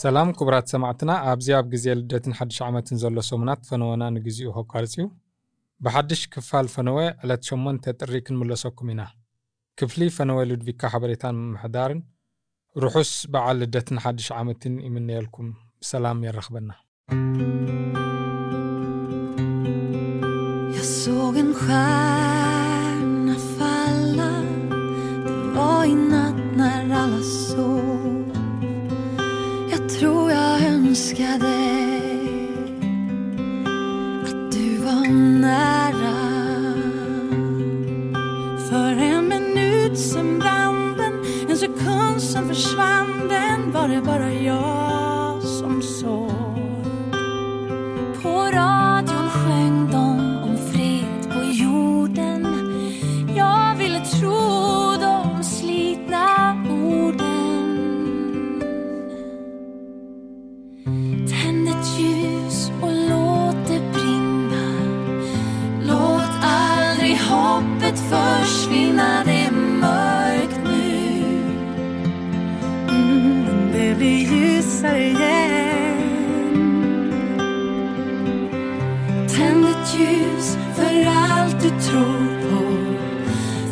ሰላም ክቡራት ሰማዕትና ኣብዚ ኣብ ግዜ ልደትን ሓድሽ ዓመትን ዘሎ ሰሙናት ፈነወና ንግዚኡ ከቋርፅ እዩ ብሓድሽ ክፋል ፈነወ ዕለት 8 ጥሪ ክንምለሰኩም ኢና ክፍሊ ፈነወ ሉድቪካ ሓበሬታን ምምሕዳርን ርሑስ በዓል ልደትን ሓድሽ ዓመትን ይምነየልኩም ብሰላም የረኽበና Jag såg en stjärna tror jag önskade att du var nära. För en minut sen brann den En sekund sen försvann den. Var det bara jag som såg? Ljus för allt du tror på.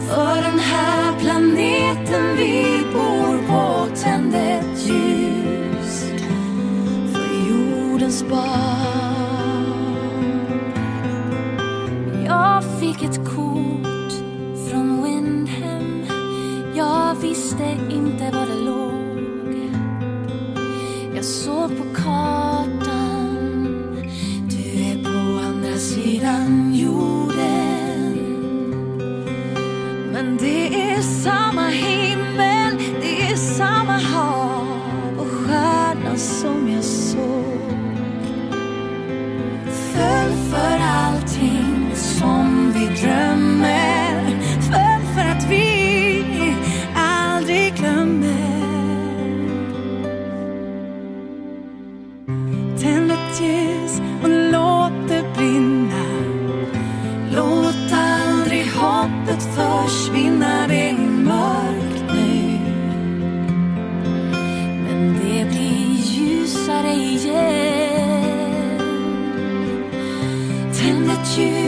För den här planeten vi bor på Tänd ett ljus för jordens barn. Jag fick ett kort från Windhem Jag visste inte var det låg andra jorden Men det är samma himmel Det är samma hav och stjärnan som jag såg. Föll för allting som vi drömmer. Föll för att vi aldrig glömmer. Tänd ett ljus ljusare igen Tänd ett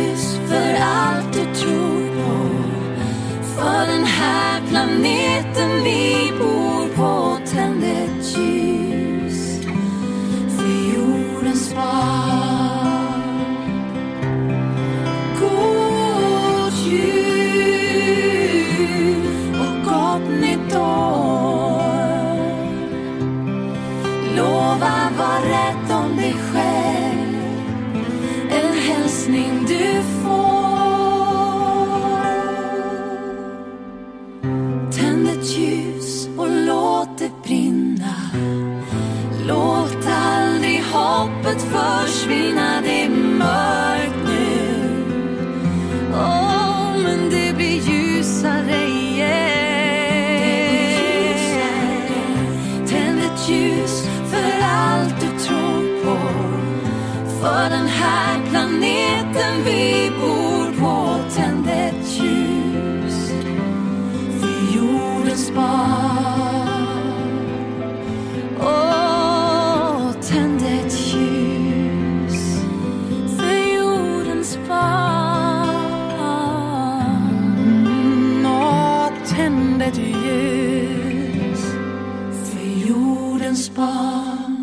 hälsning du får. Tänd ett ljus och låt det brinna. Låt aldrig hoppet försvinna. Natten vi bor på Tänd ett ljus. För jordens barn Åh, tänd ett ljus. För jordens barn Åh, tänd ett ljus. För jordens barn